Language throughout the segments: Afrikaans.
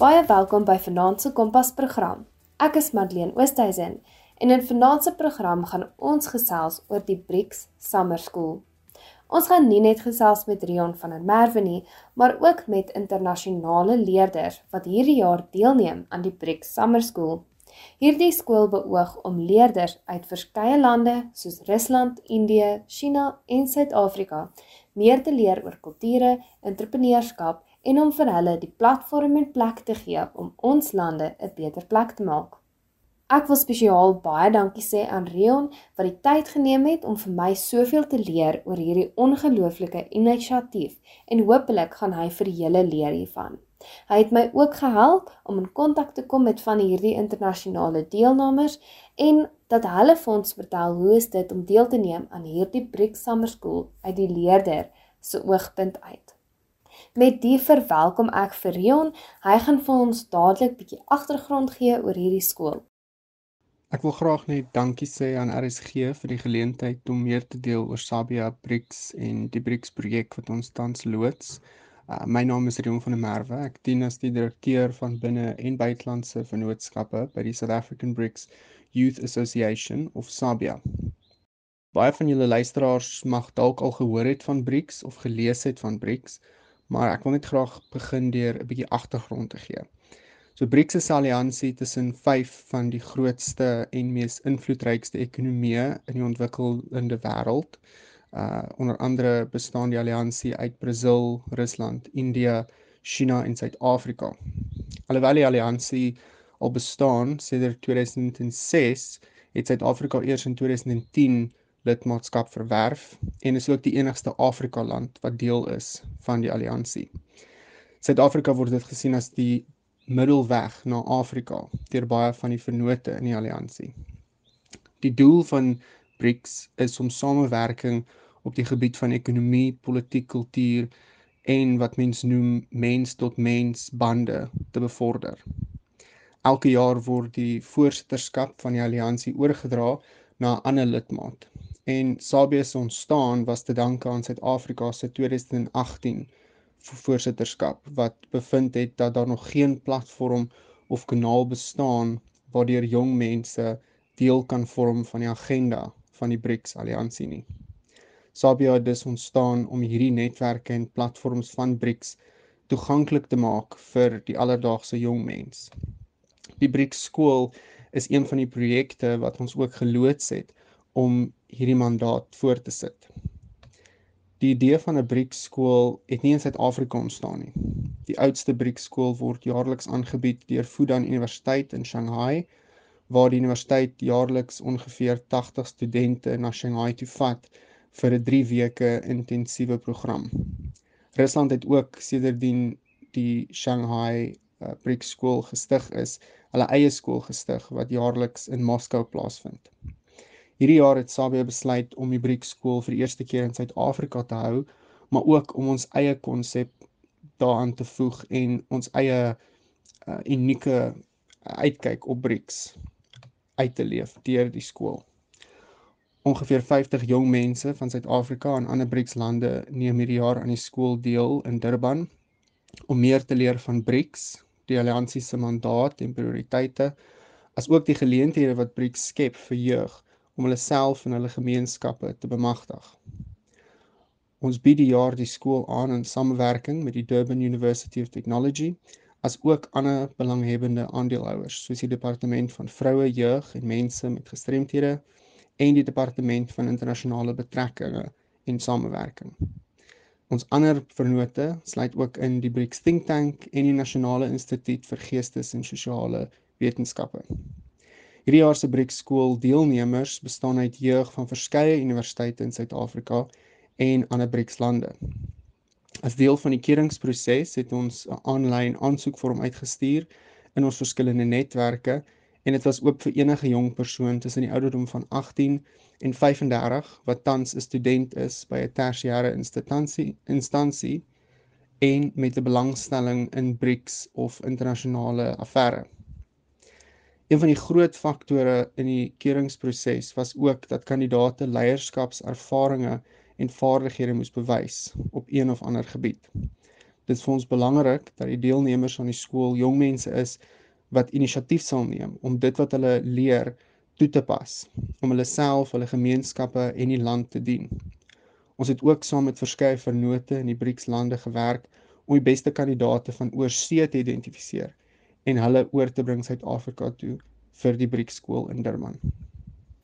Baie welkom by Vanaand se Kompas program. Ek is Madeleine Oosthuizen en in Vanaand se program gaan ons gesels oor die BRICS Summer School. Ons gaan nie net gesels met Rion van der Merwe nie, maar ook met internasionale leerders wat hierdie jaar deelneem aan die BRICS Summer School. Hierdie skool beoog om leerders uit verskeie lande soos Rusland, Indië, China en Suid-Afrika meer te leer oor kulture, entrepreneurskap en om vir hulle die platform en plek te gee om ons lande 'n beter plek te maak. Ek wil spesiaal baie dankie sê aan Rion wat die tyd geneem het om vir my soveel te leer oor hierdie ongelooflike inisiatief en hopelik gaan hy vir julle leer hiervan. Hy het my ook gehelp om in kontak te kom met van hierdie internasionale deelnemers en dat hulle vir ons vertel hoe is dit om deel te neem aan hierdie BRICS Summer School uit die leerder se oogpunt uit. Met die verwelkom ek vir Rion. Hy gaan vir ons dadelik bietjie agtergrond gee oor hierdie skool. Ek wil graag net dankie sê aan RSG vir die geleentheid om meer te deel oor Sabia BRICS en die BRICS projek wat ons tans loods. Uh, my naam is Rion van der Merwe. Ek dien as die direkteur van binne- en buitelandse vennootskappe by die South African BRICS Youth Association of SABIA. Baie van julle luisteraars mag dalk al gehoor het van BRICS of gelees het van BRICS, maar ek wil net graag begin deur 'n bietjie agtergrond te gee. So BRICS is 'n alliansie tussen 5 van die grootste en mees invloedrykste ekonomieë in die ontwikkelende wêreld uh onder andere bestaan die alliansie uit Brasil, Rusland, India, China en Suid-Afrika. Alhoewel die alliansie al bestaan sedert 2006, het Suid-Afrika eers in 2010 lidmaatskap verwerf en is ook die enigste Afrika land wat deel is van die alliansie. Suid-Afrika word dit gesien as die middelweg na Afrika deur baie van die vennote in die alliansie. Die doel van BRICS is om samewerking op die gebied van ekonomie, politiek, kultuur en wat mens noem mens tot mens bande te bevorder. Elke jaar word die voorsitterskap van die alliansie oorgedra na 'n ander lidmaat. En SABIA se ontstaan was te danke aan Suid-Afrika se 2018 voorsitterskap wat bevind het dat daar nog geen platform of kanaal bestaan waardeur jong mense deel kan vorm van die agenda van die BRICS alliansie nie. Sabia het dus ontstaan om hierdie netwerke en platforms van BRICS toeganklik te maak vir die alledaagse jong mens. Die BRICS skool is een van die projekte wat ons ook geloods het om hierdie mandaat voort te sit. Die idee van 'n BRICS skool het nie in Suid-Afrika ontstaan nie. Die oudste BRICS skool word jaarliks aangebied deur Fudan Universiteit in Shanghai, waar die universiteit jaarliks ongeveer 80 studente na Shanghai toe vat vir 'n 3 weke intensiewe program. Rusland het ook sedertdien die Shanghai uh, BRICS skool gestig is, hulle eie skool gestig wat jaarliks in Moskou plaasvind. Hierdie jaar het Sabia besluit om die BRICS skool vir die eerste keer in Suid-Afrika te hou, maar ook om ons eie konsep daaraan te voeg en ons eie uh, unieke uitkyk op BRICS uit te leef deur die skool. Ongeveer 50 jong mense van Suid-Afrika en ander BRICS lande neem hierdie jaar aan die skool deel in Durban om meer te leer van BRICS, die alliansie se mandaat en prioriteite, asook die geleenthede wat BRICS skep vir jeug om hulle self en hulle gemeenskappe te bemagtig. Ons bied die jaar die skool aan in samewerking met die Durban University of Technology as ook ander belanghebbende aandeelhouers soos die departement van vroue, jeug en mense met gestremthede en die departement van internasionale betrekkinge en samewerking. Ons ander vennote sluit ook in die BRICS Think Tank en die Nasionale Instituut vir Geestes en Sosiale Wetenskappe. Hierdie jaar se BRICS skool deelnemers bestaan uit jeug van verskeie universiteite in Suid-Afrika en ander BRICS lande. As deel van die keringproses het ons 'n aanlyn aansoekvorm uitgestuur in ons verskillende netwerke en dit was oop vir enige jong persoon tussen die ouderdom van 18 en 35 wat tans 'n student is by 'n tersiêre instansie instansie en met 'n belangstelling in BRICS of internasionale affære. Een van die groot faktore in die keringproses was ook dat kandidaate leierskapservarings en vaardighede moes bewys op een of ander gebied. Dit is vir ons belangrik dat die deelnemers aan die skool jong mense is wat inisiatief sal neem om dit wat hulle leer toe te pas om hulle self, hulle gemeenskappe en die land te dien. Ons het ook saam met verskeie vennote in die BRICS lande gewerk om die beste kandidaate van oorsee te identifiseer en hulle oor te bring Suid-Afrika toe vir die BRICS skool in Durban.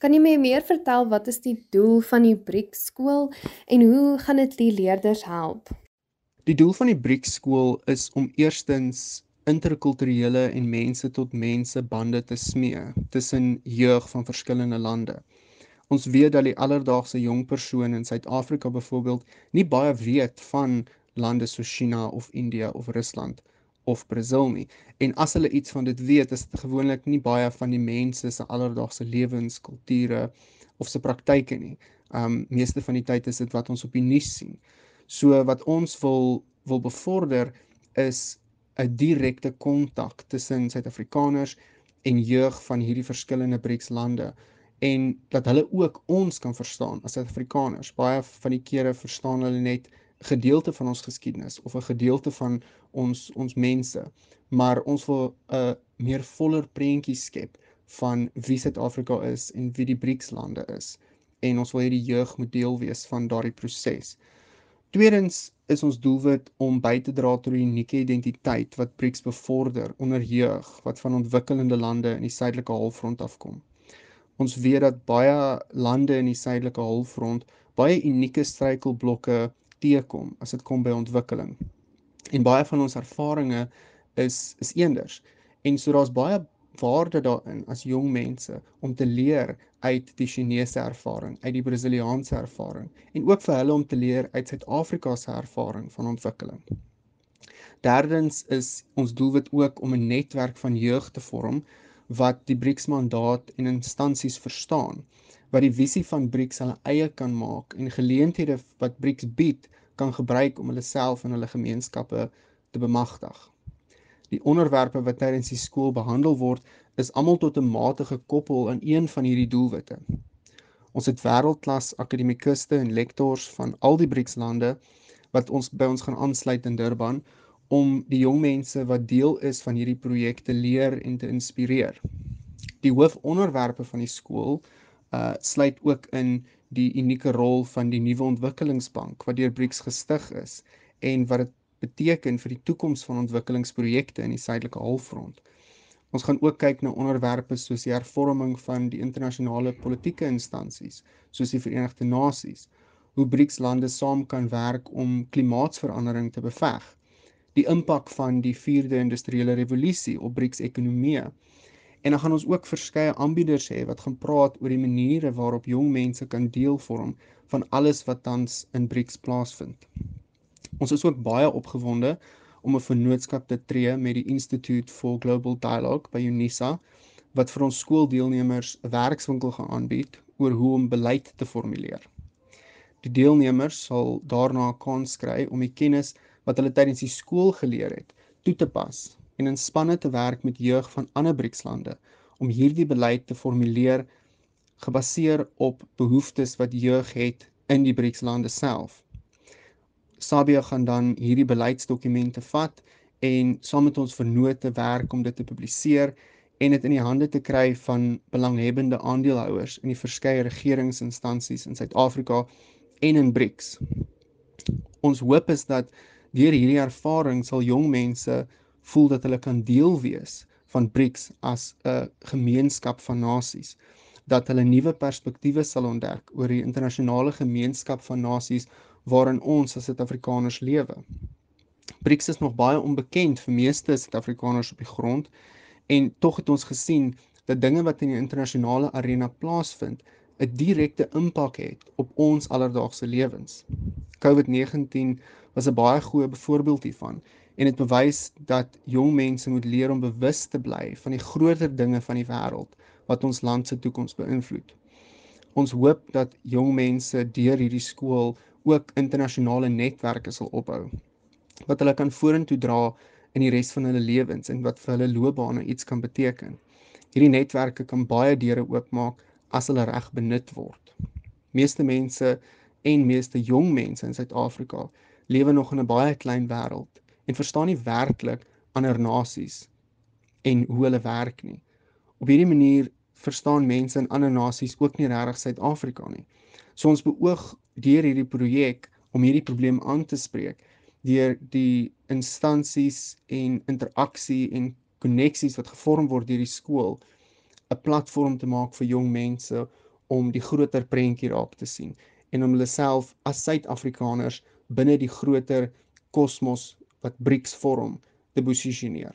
Kan jy my meer vertel wat is die doel van die BRICS skool en hoe gaan dit die leerders help? Die doel van die BRICS skool is om eerstens interkulturele en mense tot mense bande te smee tussen jeug van verskillende lande. Ons weet dat die alledaagse jong persoon in Suid-Afrika byvoorbeeld nie baie weet van lande soos China of India of Rusland of Brasil nie. En as hulle iets van dit weet, is dit gewoonlik nie baie van die mense se alledaagse lewens, kulture of se praktyke nie. Um meeste van die tyd is dit wat ons op die nuus sien. So wat ons wil wil bevorder is 'n direkte kontak tussen Suid-Afrikaners en jeug van hierdie verskillende BRICS lande en dat hulle ook ons kan verstaan as Suid-Afrikaners. Baie van die kere verstaan hulle net gedeelte van ons geskiedenis of 'n gedeelte van ons ons mense, maar ons wil 'n meer voller prentjie skep van wie Suid-Afrika is en wie die BRICS lande is en ons wil hê die jeug moet deel wees van daardie proses. Tweedens is ons doelwit om by te dra tot die unieke identiteit wat BRICS bevorder onder jeug wat van ontwikkelende lande in die suidelike halfrond afkom. Ons weet dat baie lande in die suidelike halfrond baie unieke struikelblokke teekom as dit kom by ontwikkeling. En baie van ons ervarings is is eenders. En so daar's baie waarde daarin as jong mense om te leer uit die Chinese ervaring, uit die Brasiliaanse ervaring en ook vir hulle om te leer uit Suid-Afrika se ervaring van ontwikkeling. Derdens is ons doelwit ook om 'n netwerk van jeug te vorm wat die BRICS mandaat en instansies verstaan, wat die visie van BRICS hulle eie kan maak en geleenthede wat BRICS bied kan gebruik om hulle self en hulle gemeenskappe te bemagtig. Die onderwerpe wat tydens die skool behandel word, is almal tot 'n mate gekoppel aan een van hierdie doelwitte. Ons het wêreldklas akademikuste en lektors van al die BRICS lande wat ons by ons gaan aansluit in Durban om die jong mense wat deel is van hierdie projek te leer en te inspireer. Die hoofonderwerpe van die skool uh sluit ook in die unieke rol van die nuwe ontwikkelingsbank wat deur BRICS gestig is en wat dit beteken vir die toekoms van ontwikkelingsprojekte in die suidelike halfrond. Ons gaan ook kyk na onderwerpe soos die hervorming van die internasionale politieke instansies, soos die Verenigde Nasies, hoe BRICS lande saam kan werk om klimaatsverandering te beveg, die impak van die 4de industriële revolusie op BRICS ekonomie. En dan gaan ons ook verskeie aanbieders hê wat gaan praat oor die maniere waarop jong mense kan deel vorm van alles wat tans in BRICS plaasvind. Ons is ook baie opgewonde om 'n vennootskap te tree met die Institute for Global Dialogue by UNISA wat vir ons skooldeelnemers 'n werkswinkel gaan aanbied oor hoe om beleid te formuleer. Die deelnemers sal daarna 'n kans kry om die kennis wat hulle tydens die skool geleer het, toe te pas en in spanne te werk met jeug van ander BRICS-lande om hierdie beleid te formuleer gebaseer op behoeftes wat jeug het in die BRICS-lande self. Sabia gaan dan hierdie beleidsdokumente vat en saam met ons vennote werk om dit te publiseer en dit in die hande te kry van belanghebbende aandeelhouers in die verskeie regeringsinstansies in Suid-Afrika en in BRICS. Ons hoop is dat deur hierdie ervaring sal jong mense voel dat hulle kan deel wees van BRICS as 'n gemeenskap van nasies dat hulle nuwe perspektiewe sal ontdek oor die internasionale gemeenskap van nasies waarin ons as Suid-Afrikaners lewe. BRICS is nog baie onbekend vir meeste Suid-Afrikaners op die grond en tog het ons gesien dat dinge wat in die internasionale arena plaasvind 'n direkte impak het op ons alledaagse lewens. COVID-19 was 'n baie goeie voorbeeld hiervan en dit bewys dat jong mense moet leer om bewus te bly van die groter dinge van die wêreld wat ons land se toekoms beïnvloed. Ons hoop dat jong mense deur hierdie skool ook internasionale netwerke sal opbou wat hulle kan vorentoe dra in die res van hulle lewens en wat vir hulle loopbane iets kan beteken. Hierdie netwerke kan baie deure oopmaak as hulle reg benut word. Meeste mense en meeste jong mense in Suid-Afrika lewe nog in 'n baie klein wêreld en verstaan nie werklik ander nasies en hoe hulle werk nie. Op hierdie manier verstaan mense in ander nasies ook nie regtig Suid-Afrika nie. So ons beoog deur hierdie projek om hierdie probleem aan te spreek deur die instansies en interaksie en koneksies wat gevorm word deur die skool 'n platform te maak vir jong mense om die groter prentjie raak te sien en om hulle self as Suid-Afrikaners binne die groter kosmos wat BRICS vorm te posisioneer.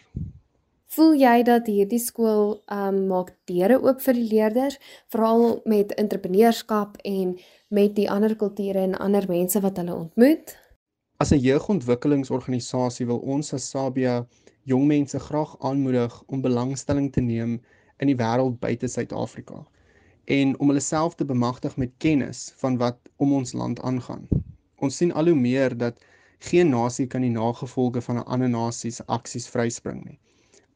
Voel jy dat hierdie skool um maak deure oop vir die leerders, veral met entrepreneurskap en met die ander kulture en ander mense wat hulle ontmoet? As 'n jeugontwikkelingsorganisasie wil ons as Sabia jong mense graag aanmoedig om belangstelling te neem in die wêreld buite Suid-Afrika en om hulle self te bemagtig met kennis van wat om ons land aangaan. Ons sien al hoe meer dat geen nasie kan die nagevolge van 'n ander nasie se aksies vryspring nie.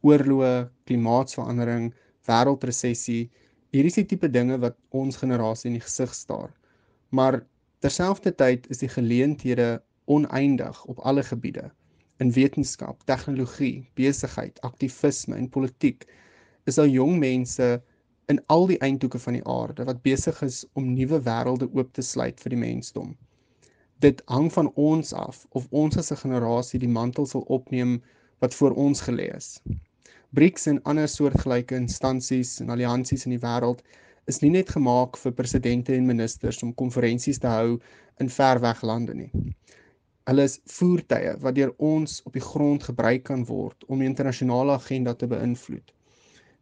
Oorloë, klimaatsverandering, wêreldresessie, hier is die tipe dinge wat ons generasie in die gesig staar. Maar terselfdertyd is die geleenthede oneindig op alle gebiede in wetenskap, tegnologie, besigheid, aktivisme en politiek. Is daar jong mense in al die eindhoeke van die aarde wat besig is om nuwe wêrelde oop te sluit vir die mensdom. Dit hang van ons af of ons as 'n generasie die mantel sal opneem wat voor ons gelê is. BRICS en ander soortgelyke instansies en alliansies in die wêreld is nie net gemaak vir presidente en ministers om konferensies te hou in verweg lande nie. Hulle is voertuie wat deur ons op die grond gebruik kan word om die internasionale agenda te beïnvloed.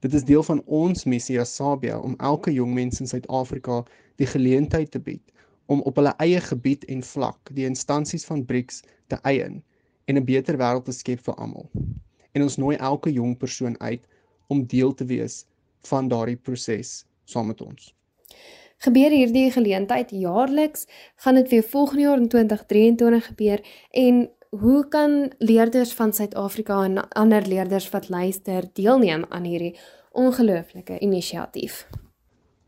Dit is deel van ons missie as Sabia om elke jong mens in Suid-Afrika die geleentheid te bied om op hulle eie gebied en vlak die instansies van BRICS te eien en 'n beter wêreld te skep vir almal. En ons nooi elke jong persoon uit om deel te wees van daardie proses saam met ons. Gebeur hierdie geleentheid jaarliks? Gaan dit weer volgende jaar in 2023 gebeur en hoe kan leerders van Suid-Afrika en ander leerders wat luister deelneem aan hierdie ongelooflike inisiatief?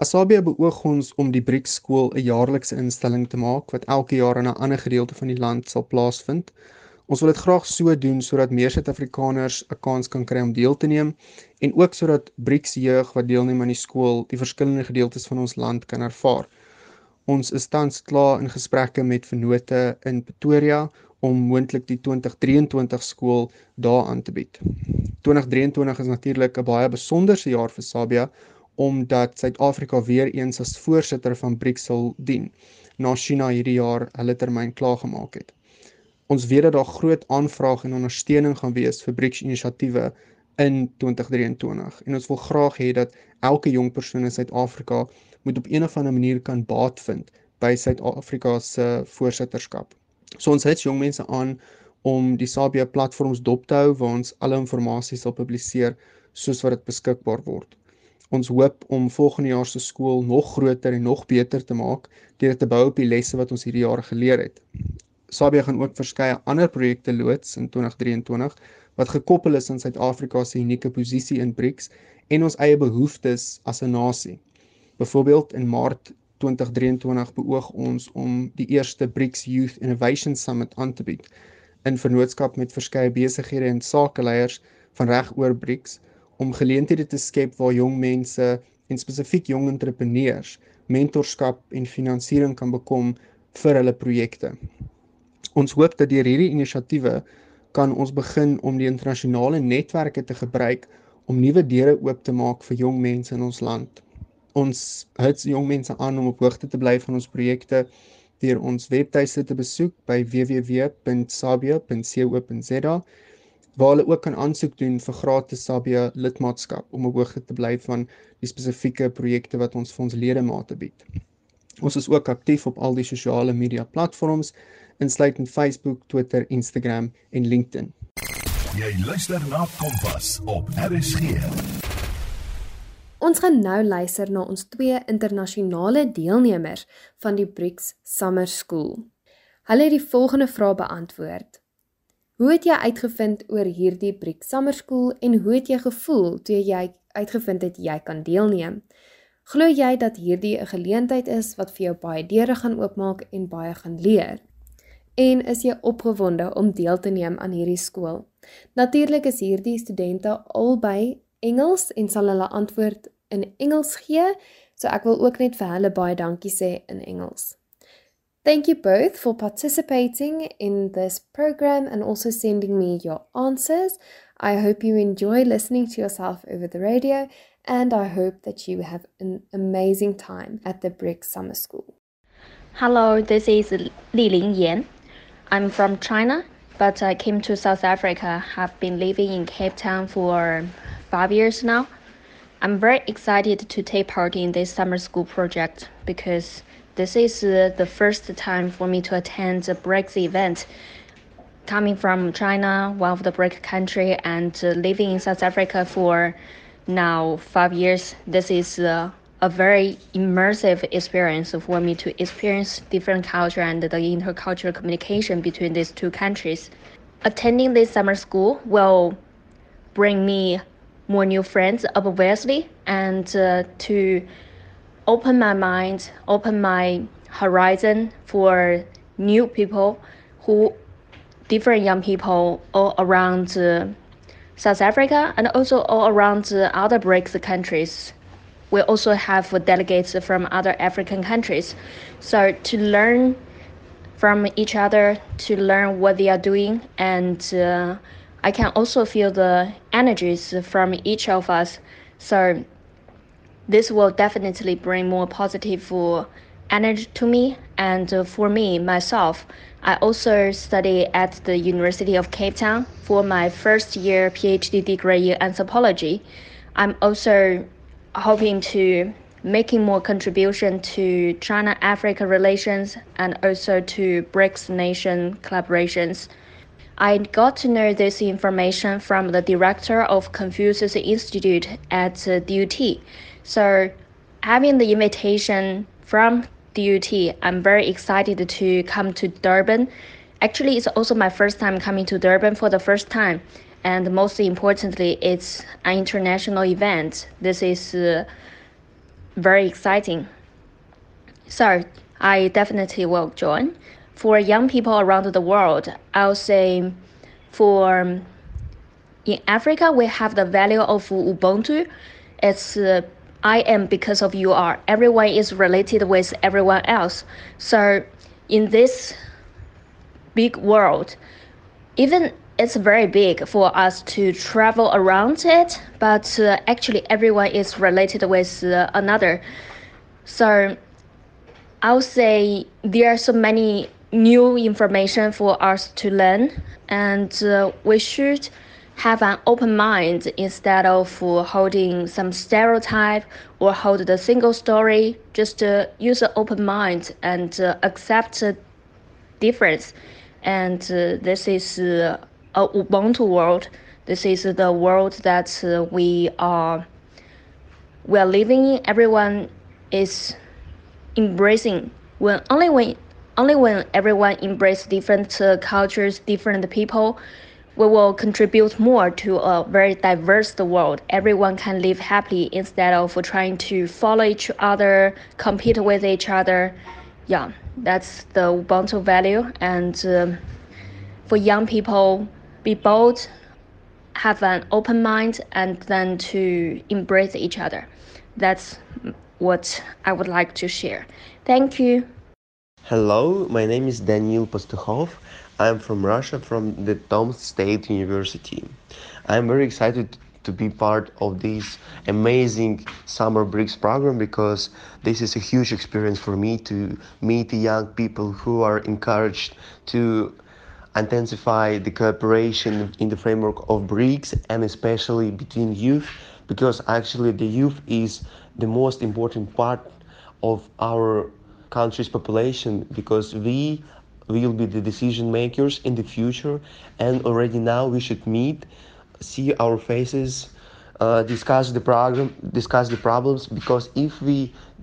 Asabia beoog ons om die BRICS skool 'n jaarlikse instelling te maak wat elke jaar in 'n ander gedeelte van die land sal plaasvind. Ons wil dit graag so doen sodat meer Suid-Afrikaners 'n kans kan kry om deel te neem en ook sodat BRICS jeug wat deelneem aan die skool die verskillende gedeeltes van ons land kan ervaar. Ons is tans klaar in gesprekke met vennote in Pretoria om moontlik die 2023 skool daar aan te bied. 2023 is natuurlik 'n baie besonderse jaar vir Sabia omdat Suid-Afrika weer eens as voorsitter van BRICS sal dien na China hierdie jaar hulle termyn klaargemaak het. Ons weet dat daar groot aanvraag en ondersteuning gaan wees vir BRICS inisiatiewe in 2023 en ons wil graag hê dat elke jong persoon in Suid-Afrika moet op een of ander manier kan baat vind by Suid-Afrika se voorsitterskap. So ons het jong mense aan om die Sabia platforms dop te hou waar ons alle inligting sal publiseer soos wat dit beskikbaar word. Ons hoop om volgende jaar se skool nog groter en nog beter te maak deur te bou op die lesse wat ons hierdie jaar geleer het. Sabia gaan ook verskeie ander projekte loods in 2023 wat gekoppel is aan Suid-Afrika se unieke posisie in BRICS en ons eie behoeftes as 'n nasie. Byvoorbeeld in Maart 2023 beoog ons om die eerste BRICS Youth Innovation Summit aan te bied in vennootskap met verskeie besighede en sakeleiers van reg oor BRICS om geleenthede te skep waar jong mense en spesifiek jong entrepreneurs mentorskap en finansiering kan bekom vir hulle projekte. Ons hoop dat deur hierdie inisiatiewe kan ons begin om die internasionale netwerke te gebruik om nuwe deure oop te maak vir jong mense in ons land ons hou jong mense aan om op hoogte te bly van ons projekte deur ons webtuiste te besoek by www.sabia.co.za waar hulle ook kan aansoek doen vir gratis Sabia lidmaatskap om op hoogte te bly van die spesifieke projekte wat ons vir ons ledemate bied. Ons is ook aktief op al die sosiale media platforms insluitend Facebook, Twitter, Instagram en LinkedIn. Jy luister na Kompas op RSG. Ons gaan nou luister na ons twee internasionale deelnemers van die BRICS Summer School. Hulle het die volgende vrae beantwoord. Hoe het jy uitgevind oor hierdie BRICS Summer School en hoe het jy gevoel toe jy uitgevind het jy kan deelneem? Glo jy dat hierdie 'n geleentheid is wat vir jou baie deure gaan oopmaak en baie gaan leer? En is jy opgewonde om deel te neem aan hierdie skool? Natuurlik is hierdie studente albei Engels en sal hulle antwoord in Engels gee, so ek wil ook net vir hulle baie dankie sê in Engels. Thank you both for participating in this program and also sending me your answers. I hope you enjoy listening to yourself over the radio and I hope that you have an amazing time at the Brick Summer School. Hello, this is Li Ling Yan. I'm from China, but I came to South Africa. Have been living in Cape Town for five years now. I'm very excited to take part in this summer school project because this is uh, the first time for me to attend a BRICS event. Coming from China, one of the BRIC country, and uh, living in South Africa for now five years, this is uh, a very immersive experience for me to experience different culture and the intercultural communication between these two countries. Attending this summer school will bring me more new friends, obviously, and uh, to open my mind, open my horizon for new people who different young people all around uh, South Africa and also all around uh, other BRICS countries. We also have delegates from other African countries. So to learn from each other, to learn what they are doing, and uh, I can also feel the energies from each of us. So this will definitely bring more positive energy to me and for me myself. I also study at the University of Cape Town for my first year PhD degree in anthropology. I'm also hoping to making more contribution to China-Africa relations and also to BRICS nation collaborations. I got to know this information from the director of Confucius Institute at DUT. So, having the invitation from DUT, I'm very excited to come to Durban. Actually, it's also my first time coming to Durban for the first time. And most importantly, it's an international event. This is uh, very exciting. So, I definitely will join for young people around the world, I'll say for in Africa, we have the value of Ubuntu. It's uh, I am because of you are. Everyone is related with everyone else. So in this big world, even it's very big for us to travel around it, but uh, actually everyone is related with uh, another. So I'll say there are so many new information for us to learn, and uh, we should have an open mind instead of holding some stereotype or hold the single story. Just uh, use an open mind and uh, accept the difference. And uh, this is uh, a Ubuntu world. This is the world that uh, we are we are living in. Everyone is embracing when only when only when everyone embrace different uh, cultures, different people, we will contribute more to a very diverse world. Everyone can live happily instead of trying to follow each other, compete with each other. Yeah, that's the Ubuntu value. And um, for young people, be bold, have an open mind, and then to embrace each other. That's what I would like to share. Thank you. Hello, my name is Daniil Pastukhov. I'm from Russia, from the Tomsk State University. I'm very excited to be part of this amazing summer BRICS program because this is a huge experience for me to meet young people who are encouraged to intensify the cooperation in the framework of BRICS and especially between youth because actually the youth is the most important part of our country's population because we will be the decision makers in the future and already now we should meet see our faces uh, discuss the program discuss the problems because if we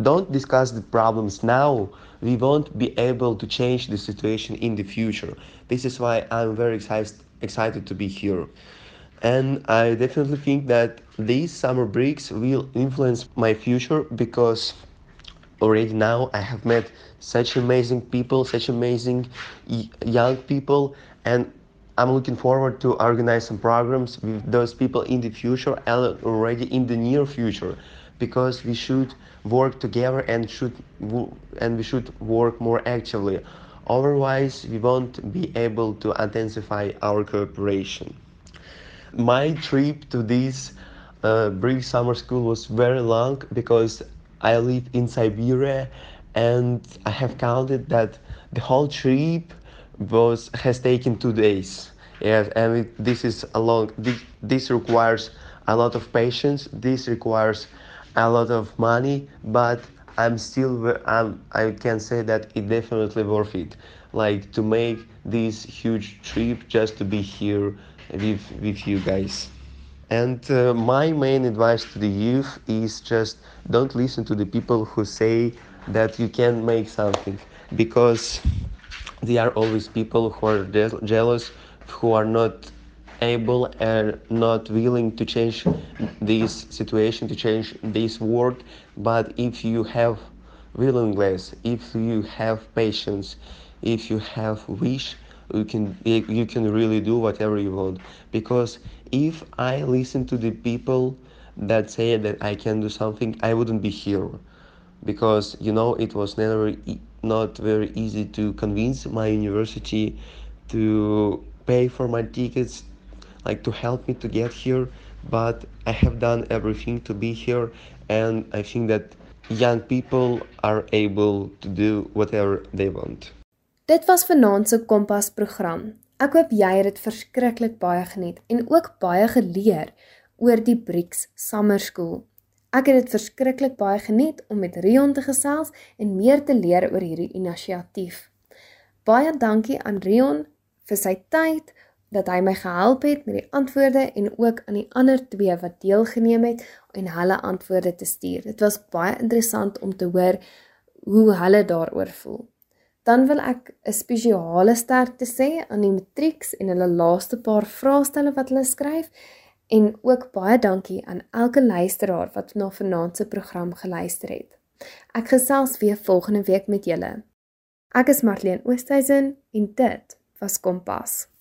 don't discuss the problems now we won't be able to change the situation in the future. This is why i'm very excited excited to be here. And i definitely think that these summer breaks will influence my future because already now I have met such amazing people, such amazing young people, and I'm looking forward to organize some programs with those people in the future and already in the near future, because we should work together and should and we should work more actively. Otherwise, we won't be able to intensify our cooperation. My trip to this uh, BRICS summer school was very long because I live in Siberia and I have counted that the whole trip was has taken two days. Yes, and it, this is a long. This, this requires a lot of patience. This requires a lot of money, but I'm still. I'm, I can say that it definitely worth it. Like to make this huge trip just to be here with with you guys. And uh, my main advice to the youth is just don't listen to the people who say that you can make something because they are always people who are je- jealous, who are not able and not willing to change this situation, to change this world. But if you have willingness, if you have patience, if you have wish, you can you can really do whatever you want because if i listen to the people that say that i can do something i wouldn't be here. Because you know it was never not very easy to convince my university to pay for my tickets like to help me to get here. But i have done everything to be here and i think that young people are able to do whatever they want. Dit was vanaand se Kompas program. Ek hoop jy het dit verskriklik baie geniet en ook baie geleer oor die BRICS Summer School. Ek het dit verskriklik baie geniet om met Rion te gesels en meer te leer oor hierdie inisiatief. Baie dankie aan Rion vir sy tyd dat hy my gehelp het met die antwoorde en ook aan die ander twee wat deelgeneem het en hulle antwoorde te stuur. Dit was baie interessant om te hoor hoe hulle daaroor voel. Dan wil ek 'n spesiale sterkte sê aan die matrieks en hulle laaste paar vraestelle wat hulle skryf en ook baie dankie aan elke luisteraar wat na vanaand se program geluister het. Ek gesels weer volgende week met julle. Ek is Marlene Oosthuizen en dit was Kompas.